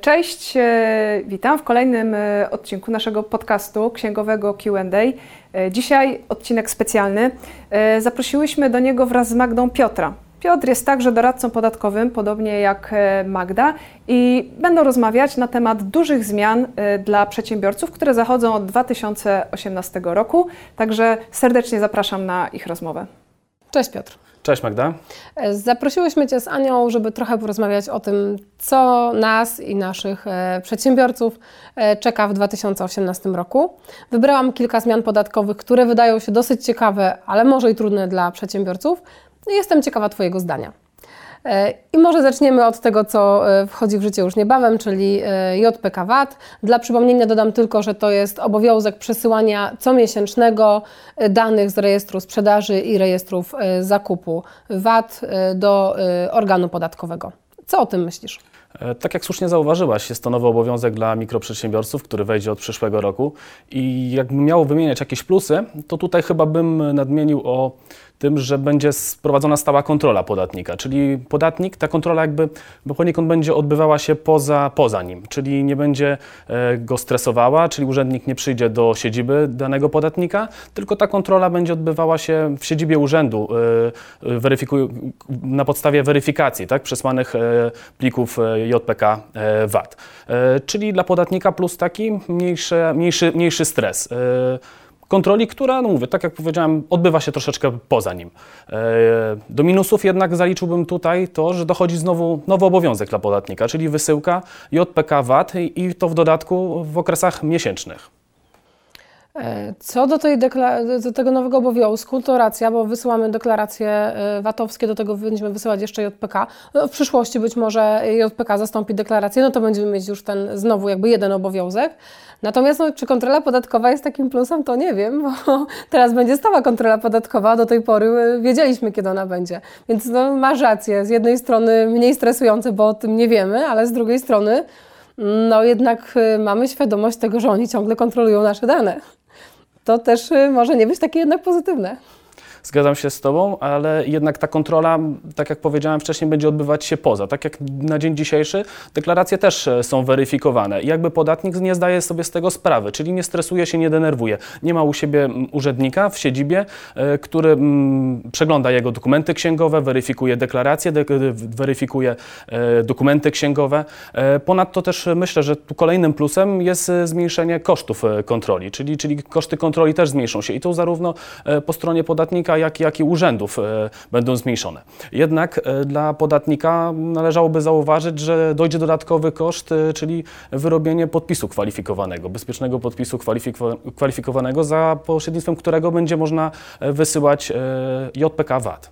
Cześć, e, witam w kolejnym e, odcinku naszego podcastu księgowego QA. E, dzisiaj odcinek specjalny. Zaprosiłyśmy do niego wraz z Magdą Piotra. Piotr jest także doradcą podatkowym, podobnie jak Magda, i będą rozmawiać na temat dużych zmian dla przedsiębiorców, które zachodzą od 2018 roku. Także serdecznie zapraszam na ich rozmowę. Cześć Piotr. Cześć Magda. Zaprosiłyśmy Cię z Anią, żeby trochę porozmawiać o tym, co nas i naszych e, przedsiębiorców e, czeka w 2018 roku. Wybrałam kilka zmian podatkowych, które wydają się dosyć ciekawe, ale może i trudne dla przedsiębiorców. Jestem ciekawa Twojego zdania. E, I może zaczniemy od tego, co e, wchodzi w życie już niebawem, czyli e, JPK VAT. Dla przypomnienia dodam tylko, że to jest obowiązek przesyłania comiesięcznego danych z rejestru sprzedaży i rejestrów zakupu VAT do organu podatkowego. Co o tym myślisz? Tak jak słusznie zauważyłaś, jest to nowy obowiązek dla mikroprzedsiębiorców, który wejdzie od przyszłego roku. I jakbym miało wymieniać jakieś plusy, to tutaj chyba bym nadmienił o tym, że będzie sprowadzona stała kontrola podatnika, czyli podatnik, ta kontrola jakby poniekąd będzie odbywała się poza, poza nim, czyli nie będzie e, go stresowała, czyli urzędnik nie przyjdzie do siedziby danego podatnika, tylko ta kontrola będzie odbywała się w siedzibie urzędu e, na podstawie weryfikacji tak, przesłanych e, plików JPK VAT. Czyli dla podatnika plus taki mniejszy, mniejszy, mniejszy stres kontroli, która, no mówię, tak jak powiedziałem, odbywa się troszeczkę poza nim. E, do minusów jednak zaliczyłbym tutaj to, że dochodzi znowu nowy obowiązek dla podatnika, czyli wysyłka JPK VAT i to w dodatku w okresach miesięcznych. E, co do, tej do tego nowego obowiązku, to racja, bo wysyłamy deklaracje e, VAT-owskie, do tego będziemy wysyłać jeszcze JPK. No, w przyszłości być może JPK zastąpi deklarację, no to będziemy mieć już ten znowu jakby jeden obowiązek. Natomiast no, czy kontrola podatkowa jest takim plusem, to nie wiem, bo teraz będzie stała kontrola podatkowa, do tej pory e, wiedzieliśmy, kiedy ona będzie. Więc no, masz rację, z jednej strony mniej stresujące, bo o tym nie wiemy, ale z drugiej strony no jednak mamy świadomość tego, że oni ciągle kontrolują nasze dane to też y, może nie być takie jednak pozytywne. Zgadzam się z Tobą, ale jednak ta kontrola, tak jak powiedziałem wcześniej, będzie odbywać się poza. Tak jak na dzień dzisiejszy, deklaracje też e, są weryfikowane i jakby podatnik nie zdaje sobie z tego sprawy, czyli nie stresuje się, nie denerwuje. Nie ma u siebie urzędnika w siedzibie, e, który przegląda jego dokumenty księgowe, weryfikuje deklaracje, weryfikuje e, dokumenty księgowe. Ponadto też myślę, że tu kolejnym plusem jest zmniejszenie kosztów kontroli, czyli, czyli koszty kontroli też zmniejszą się i to zarówno po stronie podatnika, jak, jak i urzędów e, będą zmniejszone. Jednak e, dla podatnika należałoby zauważyć, że dojdzie dodatkowy koszt, e, czyli wyrobienie podpisu kwalifikowanego, bezpiecznego podpisu kwalifikowanego, za pośrednictwem którego będzie można wysyłać JPK VAT.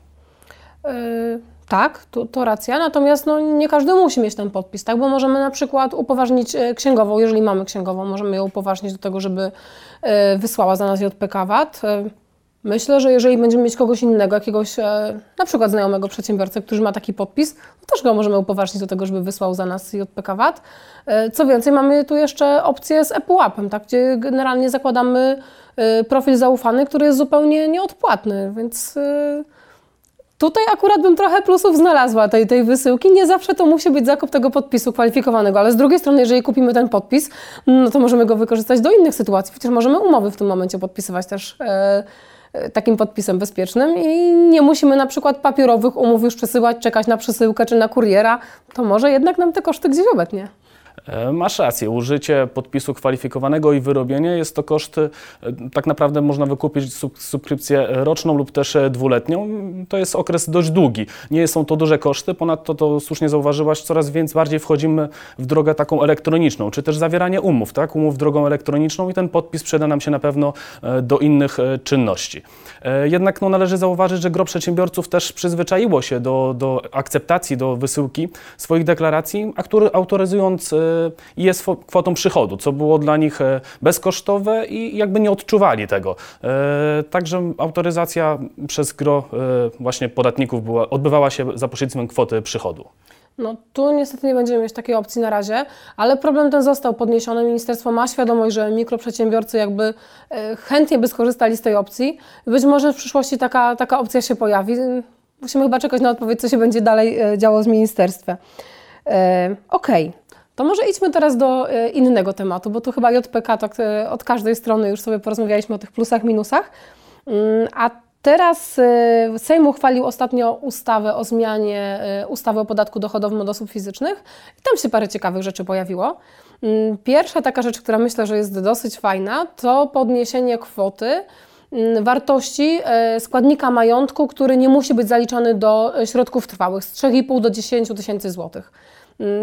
Tak, to, to, racja, natomiast no, nie każdy musi mieć ten podpis, tak? bo możemy na przykład upoważnić księgową, jeżeli mamy księgową, możemy ją upoważnić do tego, żeby wysłała za nas JPK VAT. Myślę, że jeżeli będziemy mieć kogoś innego, jakiegoś e, na przykład znajomego przedsiębiorcę, który ma taki podpis, to też go możemy upoważnić do tego, żeby wysłał za nas JPK VAT. E, co więcej, mamy tu jeszcze opcję z ePUAP-em, tak, gdzie generalnie zakładamy e, profil zaufany, który jest zupełnie nieodpłatny, więc tutaj akurat bym trochę plusów znalazła tej, tej wysyłki. Nie zawsze to musi być zakup tego podpisu kwalifikowanego, ale z drugiej strony, jeżeli kupimy ten podpis, no to możemy go wykorzystać do innych sytuacji. Przecież możemy umowy w tym momencie podpisywać też takim podpisem bezpiecznym i nie musimy na przykład papierowych umów już przesyłać, czekać na przesyłkę czy na kuriera, to może jednak nam te koszty gdzieś obetnie. E, masz rację, użycie podpisu kwalifikowanego i wyrobienie jest to koszt, e, tak naprawdę można wykupić subskrypcję roczną lub też e, dwuletnią. To jest okres dość długi. Nie są to duże koszty, ponadto to słusznie zauważyłaś, coraz więcej bardziej wchodzimy w drogę taką elektroniczną, czy też zawieranie umów, tak? umów drogą elektroniczną i ten podpis przyda nam się na pewno do innych czynności. Jednak no, należy zauważyć, że gro przedsiębiorców też przyzwyczaiło się do, do akceptacji, do wysyłki swoich deklaracji, a który autoryzując jest kwotą przychodu, co było dla nich e, bezkosztowe i jakby nie odczuwali tego. E, także autoryzacja przez gro e, właśnie podatników była, odbywała się za pośrednictwem kwoty przychodu. No tu niestety nie będziemy mieć takiej opcji na razie, ale problem ten został podniesiony. Ministerstwo ma świadomość, że mikroprzedsiębiorcy jakby chętnie by skorzystali z tej opcji. Być może w przyszłości taka, taka opcja się pojawi. Musimy chyba czekać na odpowiedź, co się będzie dalej działo z ministerstwem. Okej, okay. To może idźmy teraz do e, innego tematu, bo tu chyba JPK tak e, od każdej strony już sobie porozmawialiśmy o tych plusach, minusach. Mm, a teraz e, Sejm uchwalił ostatnio ustawę o zmianie ustawy o podatku dochodowym od osób fizycznych i tam się parę ciekawych rzeczy pojawiło. Mm, pierwsza taka rzecz, która myślę, że jest dosyć fajna, to podniesienie kwoty mm, wartości składnika majątku, który nie musi być zaliczany do środków trwałych z 3,5 do 10 tysięcy złotych.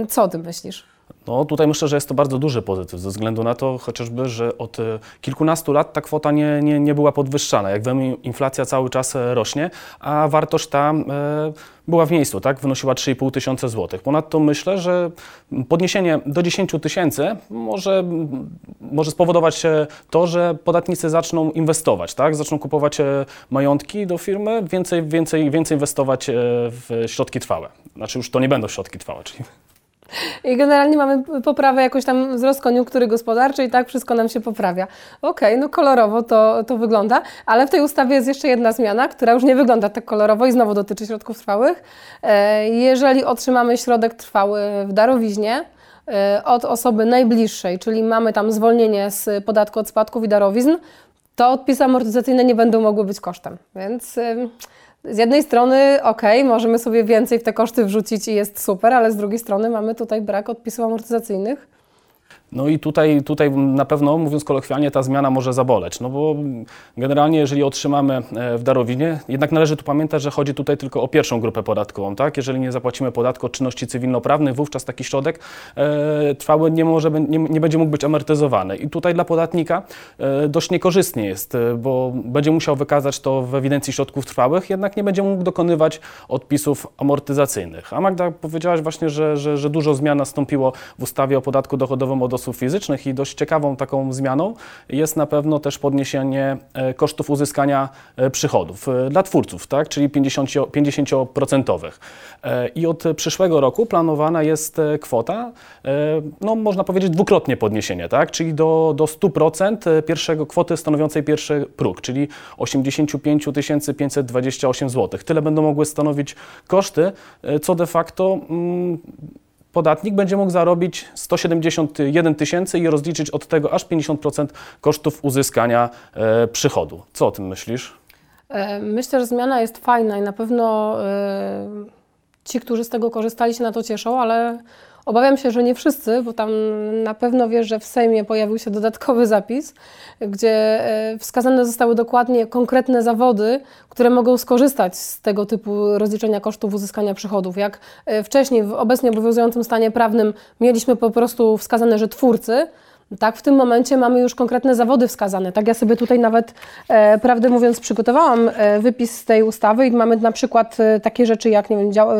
Co o tym myślisz? No tutaj myślę, że jest to bardzo duży pozytyw, ze względu na to chociażby, że od e, kilkunastu lat ta kwota nie, nie, nie była podwyższana. Jak wiemy, inflacja cały czas e, rośnie, a wartość ta e, była w miejscu, tak? wynosiła 3,5 tysiąca złotych. Ponadto myślę, że podniesienie do 10 tysięcy może, może spowodować to, że podatnicy zaczną inwestować, tak? zaczną kupować majątki do firmy, więcej, więcej, więcej inwestować w środki trwałe. Znaczy już to nie będą środki trwałe, czyli i generalnie mamy poprawę jakoś tam wzrost koniunktury gospodarczej i tak wszystko nam się poprawia. Okej, okay, no kolorowo to, to wygląda, ale w tej ustawie jest jeszcze jedna zmiana, która już nie wygląda tak kolorowo i znowu dotyczy środków trwałych. E, jeżeli otrzymamy środek trwały w darowiźnie, e, od osoby najbliższej, czyli mamy tam zwolnienie z podatku od spadków i darowizn, to odpisy amortyzacyjne nie będą mogły być kosztem. Więc z jednej strony, ok, możemy sobie więcej w te koszty wrzucić i jest super, ale z drugiej strony mamy tutaj brak odpisów amortyzacyjnych. No i tutaj, tutaj na pewno, mówiąc kolokwialnie, ta zmiana może zaboleć, no bo generalnie jeżeli otrzymamy e, w darowinie, jednak należy tu pamiętać, że chodzi tutaj tylko o pierwszą grupę podatkową, tak? Jeżeli nie zapłacimy podatku od czynności cywilnoprawnych, wówczas taki środek e, trwały nie, może, nie, nie, będzie mógł być amortyzowany. I tutaj dla podatnika e, dość niekorzystnie jest, e, bo będzie musiał wykazać to w ewidencji środków trwałych, jednak nie będzie mógł dokonywać odpisów amortyzacyjnych. A Magda powiedziałaś właśnie, że, że, że dużo zmian nastąpiło w ustawie o podatku dochodowym od osób fizycznych i dość ciekawą taką zmianą jest na pewno też podniesienie e, kosztów uzyskania e, przychodów e, dla twórców, tak, czyli 50%. 50%. I od przyszłego roku planowana jest kwota, no można powiedzieć dwukrotnie podniesienie, tak, czyli do, do 100% pierwszego kwoty stanowiącej pierwszy próg, czyli 85 528 zł. Tyle będą mogły stanowić koszty, co de facto mm, podatnik będzie mógł zarobić 171 tysięcy i rozliczyć od tego aż 50% kosztów uzyskania e, przychodu. Co o tym myślisz? E, myślę, że zmiana jest fajna i na pewno e, ci, którzy z tego korzystali, się na to cieszą, ale Obawiam się, że nie wszyscy, bo tam na pewno wiesz, że w Sejmie pojawił się dodatkowy zapis, gdzie e, wskazane zostały dokładnie konkretne zawody, które mogą skorzystać z tego typu rozliczenia kosztów uzyskania przychodów. Jak e, wcześniej w obecnie obowiązującym stanie prawnym mieliśmy po prostu wskazane, że twórcy, tak, w tym momencie mamy już konkretne zawody wskazane. Tak, ja sobie tutaj nawet, e, prawdę mówiąc, przygotowałam e, wypis z tej ustawy i mamy na przykład e, takie rzeczy jak, nie wiem, dział, e,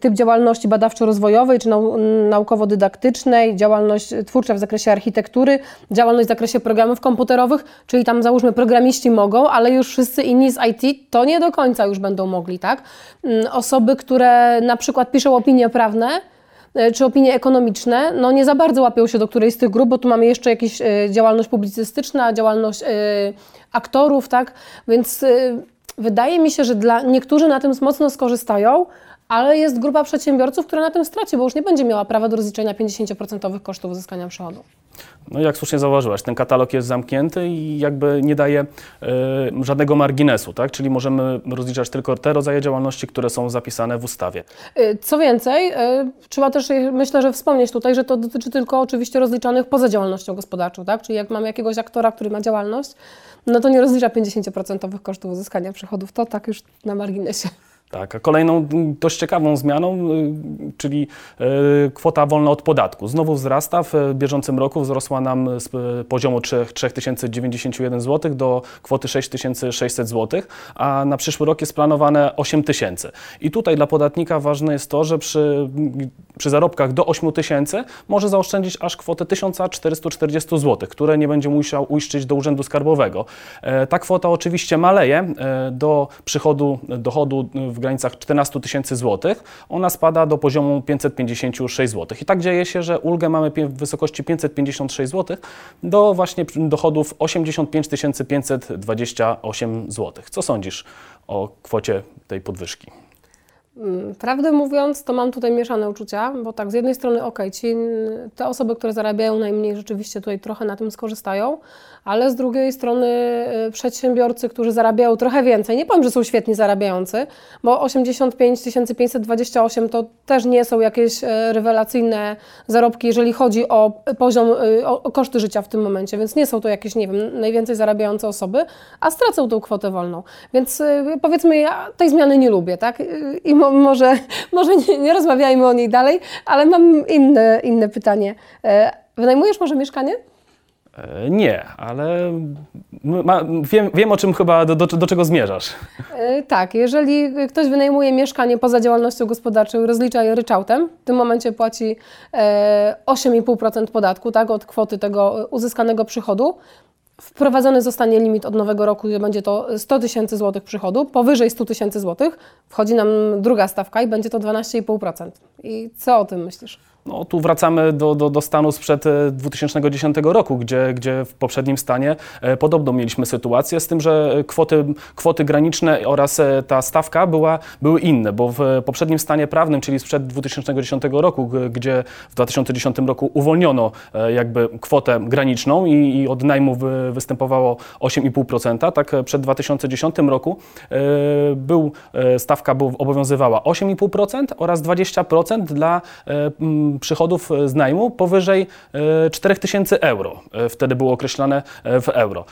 typ działalności badawczo-rozwojowej czy nau naukowo-dydaktycznej, działalność twórcza w zakresie architektury, działalność w zakresie programów komputerowych, czyli tam załóżmy programiści mogą, ale już wszyscy inni z IT to nie do końca już będą mogli, tak? Mm, osoby, które na przykład piszą opinie prawne, czy opinie ekonomiczne, no nie za bardzo łapią się do którejś z tych grup, bo tu mamy jeszcze jakąś e, działalność publicystyczna, działalność e, aktorów, tak? Więc wydaje mi się, że dla niektórzy na tym mocno skorzystają, ale jest grupa przedsiębiorców, która na tym straci, bo już nie będzie miała prawa do rozliczenia 50% kosztów uzyskania przychodu. No jak słusznie zauważyłaś, ten katalog jest zamknięty i jakby nie daje y, żadnego marginesu, tak? Czyli możemy rozliczać tylko te rodzaje działalności, które są zapisane w ustawie. E, co więcej, y, trzeba też myślę, że wspomnieć tutaj, że to dotyczy tylko oczywiście rozliczanych poza działalnością gospodarczą, tak? Czyli jak mamy jakiegoś aktora, który ma działalność, no to nie rozlicza 50% kosztów uzyskania przychodów, to tak już na marginesie. Tak, a kolejną dość ciekawą zmianą, y, czyli y, kwota wolna od podatku. Znowu wzrasta. W bieżącym roku wzrosła nam z poziomu 3091 zł do kwoty 6600 zł, a na przyszły rok jest planowane 8000. I tutaj dla podatnika ważne jest to, że przy, przy zarobkach do 8000 może zaoszczędzić aż kwotę 1440 zł, które nie będzie musiał uiszczyć do Urzędu Skarbowego. E, ta kwota oczywiście maleje e, do przychodu, dochodu w granicach 14 tysięcy złotych, ona spada do poziomu 556 zł. I tak dzieje się, że ulgę mamy w wysokości 556 zł do właśnie dochodów 85 528 zł. Co sądzisz o kwocie tej podwyżki? Mm, prawdę mówiąc, to mam tutaj mieszane uczucia, bo tak, z jednej strony, ok, ci, te osoby, które zarabiają najmniej, rzeczywiście tutaj trochę na tym skorzystają, ale z drugiej strony y, przedsiębiorcy, którzy zarabiają trochę więcej, nie powiem, że są świetni zarabiający, bo 85 528 to też nie są jakieś y, rewelacyjne zarobki, jeżeli chodzi o poziom, y, o, koszty życia w tym momencie, więc nie są to jakieś, nie wiem, najwięcej zarabiające osoby, a stracą tą kwotę wolną. Więc powiedzmy, ja tej zmiany nie lubię, tak? I mo, może, może nie, nie rozmawiajmy o niej dalej, ale mam inne, inne pytanie. Wynajmujesz może mieszkanie? E, nie, ale ma, wiem, wiem o czym chyba, do, do, do czego zmierzasz. E, tak, jeżeli ktoś wynajmuje mieszkanie poza działalnością gospodarczą, rozlicza je ryczałtem, w tym momencie płaci 8,5% podatku tak, od kwoty tego uzyskanego przychodu. Wprowadzony zostanie limit od nowego roku, będzie to 100 tysięcy złotych przychodu. Powyżej 100 tysięcy złotych wchodzi nam druga stawka i będzie to 12,5%. I co o tym myślisz? No, tu wracamy do, do, do stanu sprzed 2010 e, roku, gdzie, gdzie w poprzednim stanie e, podobną mieliśmy sytuację, z tym, że kwoty, kwoty graniczne oraz e, ta stawka była, były inne, bo w poprzednim stanie prawnym, czyli sprzed 2010 roku, gdzie w 2010 roku uwolniono jakby kwotę graniczną i, i od najmu wy, występowało 8,5%, tak przed 2010 roku był, stawka obowiązywała 8,5% oraz 20% dla przychodów e, z najmu powyżej 4000 e, euro. E, wtedy było określone w euro.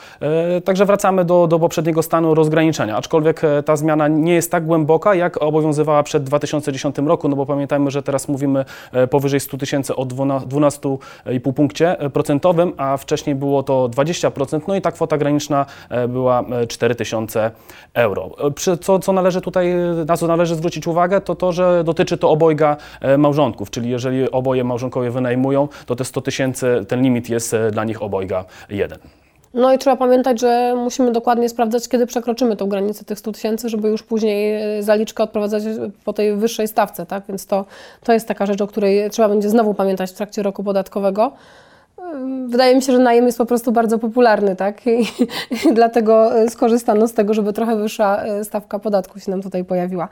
Także wracamy do, do poprzedniego stanu rozgraniczenia, aczkolwiek ta zmiana nie jest tak głęboka, jak obowiązywała przed 2010 roku, no bo pamiętajmy, że teraz mówimy powyżej 100 tysięcy o 12,5 punkcie procentowym, a wcześniej było to 20%, no i ta kwota graniczna była 4000 euro. Co, co należy tutaj, na co należy zwrócić uwagę, to to, że dotyczy to obojga małżonków, czyli jeżeli oboje małżonkowie wynajmują, to te 100 tysięcy, ten limit jest e, dla nich obojga jeden. No i trzeba pamiętać, że musimy dokładnie sprawdzać, kiedy przekroczymy tą granicę tych 100 tysięcy, żeby już później e, zaliczkę odprowadzać po tej wyższej stawce, tak? Więc to, to jest taka rzecz, o której trzeba będzie znowu pamiętać w trakcie roku podatkowego. Wydaje mi się, że najem jest po prostu bardzo popularny, tak? I, i dlatego e, skorzystano z tego, żeby trochę wyższa stawka podatku się nam tutaj pojawiła.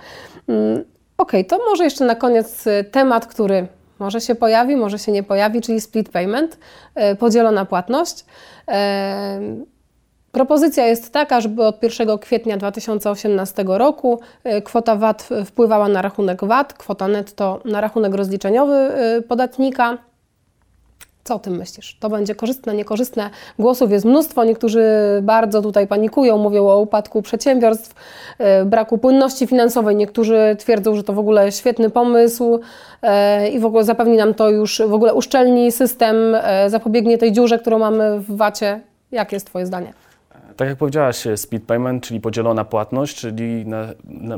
Okej, okay, to może jeszcze na koniec temat, który może się pojawi, może się nie pojawi, czyli split payment, e, podzielona płatność. E, propozycja jest taka, żeby od 1 kwietnia 2018 roku e, kwota VAT wpływała na rachunek VAT, kwota netto na rachunek rozliczeniowy podatnika. Co o tym myślisz? To będzie korzystne, niekorzystne? Głosów jest mnóstwo. Niektórzy bardzo tutaj panikują, mówią o upadku przedsiębiorstw, e, braku płynności finansowej. Niektórzy twierdzą, że to w ogóle świetny pomysł e, i w ogóle zapewni nam to już w ogóle uszczelni system, e, zapobiegnie tej dziurze, którą mamy w VAT-ie. Jakie jest Twoje zdanie? Tak jak powiedziałaś, speed payment, czyli podzielona płatność, czyli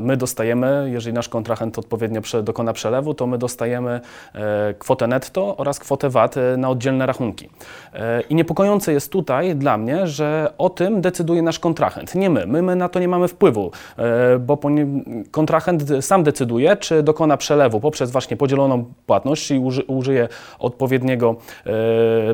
my dostajemy, jeżeli nasz kontrahent odpowiednio dokona przelewu, to my dostajemy e, kwotę netto oraz kwotę VAT e, na oddzielne rachunki. E, I niepokojące jest tutaj dla mnie, że o tym decyduje nasz kontrahent, nie my. My, my na to nie mamy wpływu, bo kontrahent sam decyduje, czy dokona przelewu poprzez właśnie podzieloną płatność, czyli uży, użyje odpowiedniego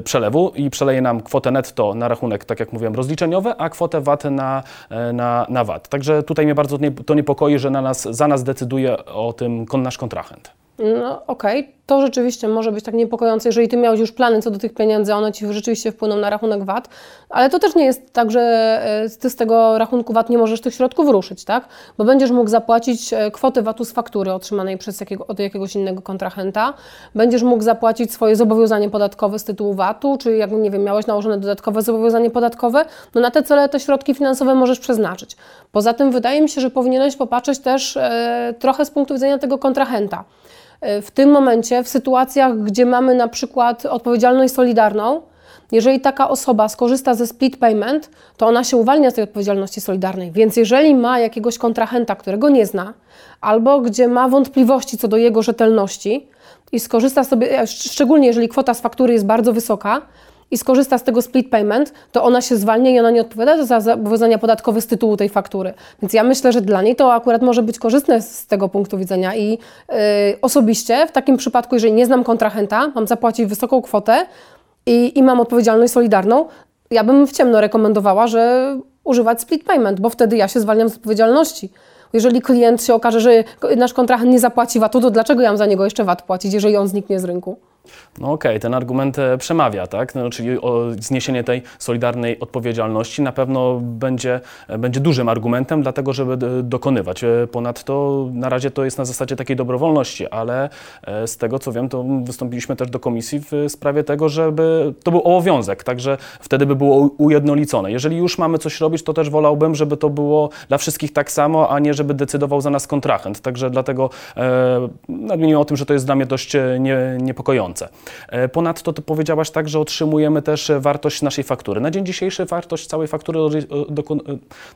przelewu i przeleje nam kwotę netto na rachunek, tak jak mówiłem, rozliczeniowy, a kwotę VAT na, e, na, na VAT. Także tutaj mnie bardzo to niepokoi, że na nas, za nas decyduje o tym nasz kontrahent. No okej, okay to rzeczywiście może być tak niepokojące, jeżeli ty miałeś już plany co do tych pieniędzy, one ci rzeczywiście wpłyną na rachunek VAT, ale to też nie jest tak, że e, ty z tego rachunku VAT nie możesz tych środków ruszyć, tak? Bo będziesz mógł zapłacić e, kwotę VAT-u z faktury otrzymanej przez jakiego, od jakiegoś innego kontrahenta, będziesz mógł zapłacić swoje zobowiązanie podatkowe z tytułu VAT-u, czy jak nie wiem, miałeś nałożone dodatkowe zobowiązanie podatkowe, no na te cele te środki finansowe możesz przeznaczyć. Poza tym wydaje mi się, że powinieneś popatrzeć też e, trochę z punktu widzenia tego kontrahenta. E, w tym momencie, w sytuacjach, gdzie mamy na przykład odpowiedzialność solidarną, jeżeli taka osoba skorzysta ze split payment, to ona się uwalnia z tej odpowiedzialności solidarnej. Więc jeżeli ma jakiegoś kontrahenta, którego nie zna, albo gdzie ma wątpliwości co do jego rzetelności i skorzysta sobie, e, szczególnie jeżeli kwota z faktury jest bardzo wysoka, i skorzysta z tego split payment, to ona się zwalnia i ona nie odpowiada za zobowiązania podatkowe z tytułu tej faktury. Więc ja myślę, że dla niej to akurat może być korzystne z tego punktu widzenia i yy, osobiście w takim przypadku, jeżeli nie znam kontrahenta, mam zapłacić wysoką kwotę i, i mam odpowiedzialność solidarną, ja bym w ciemno rekomendowała, że używać split payment, bo wtedy ja się zwalniam z odpowiedzialności. Jeżeli klient się okaże, że nasz kontrahent nie zapłaci VAT-u, to dlaczego ja mam za niego jeszcze VAT płacić, jeżeli on zniknie z rynku? No okej, okay, ten argument e, przemawia, tak? No, czyli zniesienie tej solidarnej odpowiedzialności na pewno będzie, e, będzie dużym argumentem, dlatego żeby dokonywać. E, ponadto na razie to jest na zasadzie takiej dobrowolności, ale z tego co wiem, to wystąpiliśmy też do komisji w sprawie tego, żeby to był obowiązek, także wtedy by było ujednolicone. Jeżeli już mamy coś robić, to też wolałbym, żeby to było dla wszystkich tak samo, a nie żeby decydował za nas kontrahent. Także dlatego e, nadmieniłem o tym, że to jest dla mnie dość nie, niepokojące. E, ponadto ty powiedziałaś tak, że otrzymujemy też wartość naszej faktury. Na dzień dzisiejszy wartość całej faktury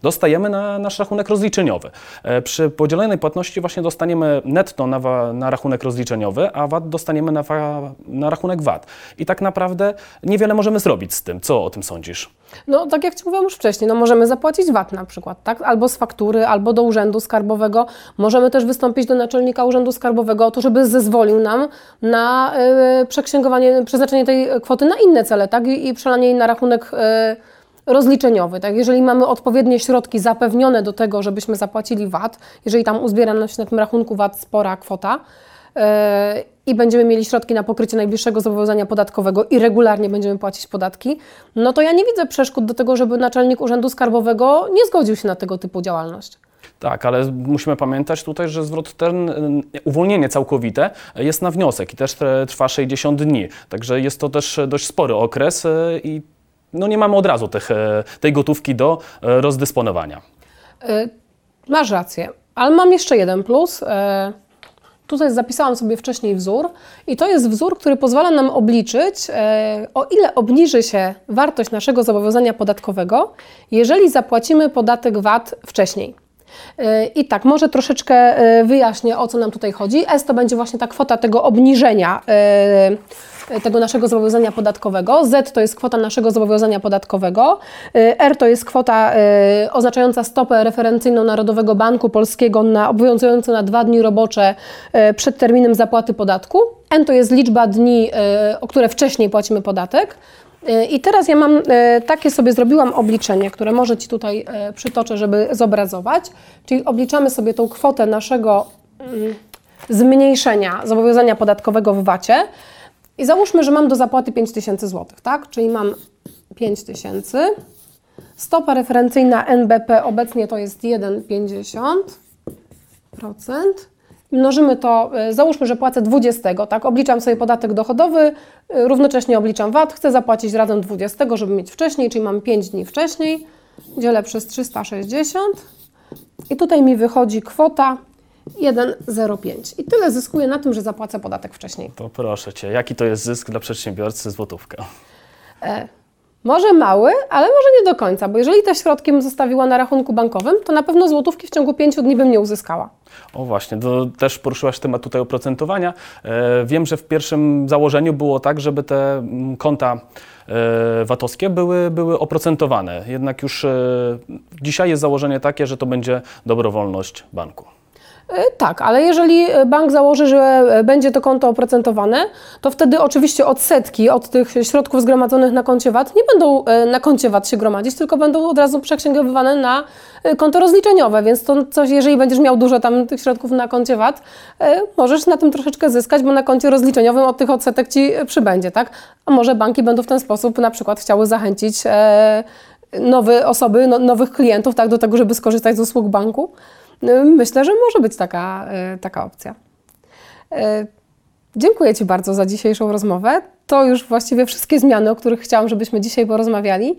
dostajemy na nasz rachunek rozliczeniowy. E, przy podzielonej płatności właśnie dostaniemy netto na, na rachunek rozliczeniowy, a VAT dostaniemy na, na rachunek VAT. I tak naprawdę niewiele możemy zrobić z tym. Co o tym sądzisz? No, tak jak Ci mówiłam już wcześniej, no możemy zapłacić VAT na przykład, tak? Albo z faktury, albo do Urzędu Skarbowego. Możemy też wystąpić do naczelnika Urzędu Skarbowego o to, żeby zezwolił nam na przeksięgowanie, przeznaczenie tej kwoty na inne cele, tak? I, przelanie jej na rachunek y, rozliczeniowy, tak? Jeżeli mamy odpowiednie środki zapewnione do tego, żebyśmy zapłacili VAT, jeżeli tam uzbiera nam się na tym rachunku VAT spora kwota, E, i będziemy mieli środki na pokrycie najbliższego zobowiązania podatkowego i regularnie będziemy płacić podatki, no to ja nie widzę przeszkód do tego, żeby naczelnik Urzędu Skarbowego nie zgodził się na tego typu działalność. Tak, ale musimy pamiętać tutaj, że zwrot ten, y, uwolnienie całkowite jest na wniosek i też trwa 60 dni. Także jest to też dość spory okres i no nie mamy od razu tych, tej gotówki do rozdysponowania. Masz rację, ale mam jeszcze jeden plus. Tutaj zapisałam sobie wcześniej wzór i to jest wzór, który pozwala nam obliczyć, e, o ile obniży się wartość naszego zobowiązania podatkowego, jeżeli zapłacimy podatek VAT wcześniej. E, I tak, może troszeczkę e, wyjaśnię, o co nam tutaj chodzi. S to będzie właśnie ta kwota tego obniżenia tego naszego zobowiązania podatkowego. Z to jest kwota naszego zobowiązania podatkowego. R to jest kwota oznaczająca stopę referencyjną Narodowego Banku Polskiego na, obowiązującą na dwa dni robocze przed terminem zapłaty podatku. N to jest liczba dni, o które wcześniej płacimy podatek. I teraz ja mam takie sobie zrobiłam obliczenie, które może Ci tutaj przytoczę, żeby zobrazować. Czyli obliczamy sobie tą kwotę naszego mm, zmniejszenia zobowiązania podatkowego w VAT-ie. I załóżmy, że mam do zapłaty 5000 zł, tak? Czyli mam 5000. Stopa referencyjna NBP obecnie to jest 1,50%. Mnożymy to, e, załóżmy, że płacę 20, tak? Obliczam sobie podatek dochodowy, e, równocześnie obliczam VAT, chcę zapłacić razem 20, żeby mieć wcześniej, czyli mam 5 dni wcześniej. Dzielę przez 360 i tutaj mi wychodzi kwota 1,05. I tyle zyskuję na tym, że zapłacę podatek wcześniej. To proszę Cię, jaki to jest zysk dla przedsiębiorcy złotówka? E, może mały, ale może nie do końca, bo jeżeli te środki bym zostawiła na rachunku bankowym, to na pewno złotówki w ciągu 5 dni bym nie uzyskała. O właśnie, to też poruszyłaś temat tutaj oprocentowania. E, wiem, że w pierwszym założeniu było tak, żeby te mm, konta e, VAT-owskie były, były oprocentowane. Jednak już e, dzisiaj jest założenie takie, że to będzie dobrowolność banku. E, tak, ale jeżeli e, bank założy, że e, będzie to konto oprocentowane, to wtedy oczywiście odsetki od tych środków zgromadzonych na koncie VAT nie będą na koncie VAT się gromadzić, tylko będą od razu przeksięgowywane na konto rozliczeniowe, więc to coś, jeżeli będziesz miał dużo tam tych środków na koncie VAT, możesz na tym troszeczkę zyskać, bo na koncie rozliczeniowym od tych odsetek Ci przybędzie, tak? A może banki będą w ten sposób na przykład chciały zachęcić nowe osoby, no, nowych klientów, tak, do tego, żeby skorzystać z usług banku. No, myślę, że może być taka, e, taka opcja. E, dziękuję Ci bardzo za dzisiejszą rozmowę. To już właściwie wszystkie zmiany, o których chciałam, żebyśmy dzisiaj porozmawiali.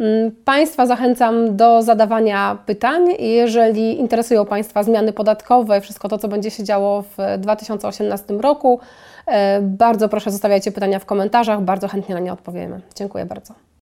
Mm, państwa zachęcam do zadawania pytań. Jeżeli interesują Państwa zmiany podatkowe, wszystko to, co będzie się działo w 2018 roku, e, bardzo proszę zostawiajcie pytania w komentarzach, bardzo chętnie na nie odpowiemy. Dziękuję bardzo.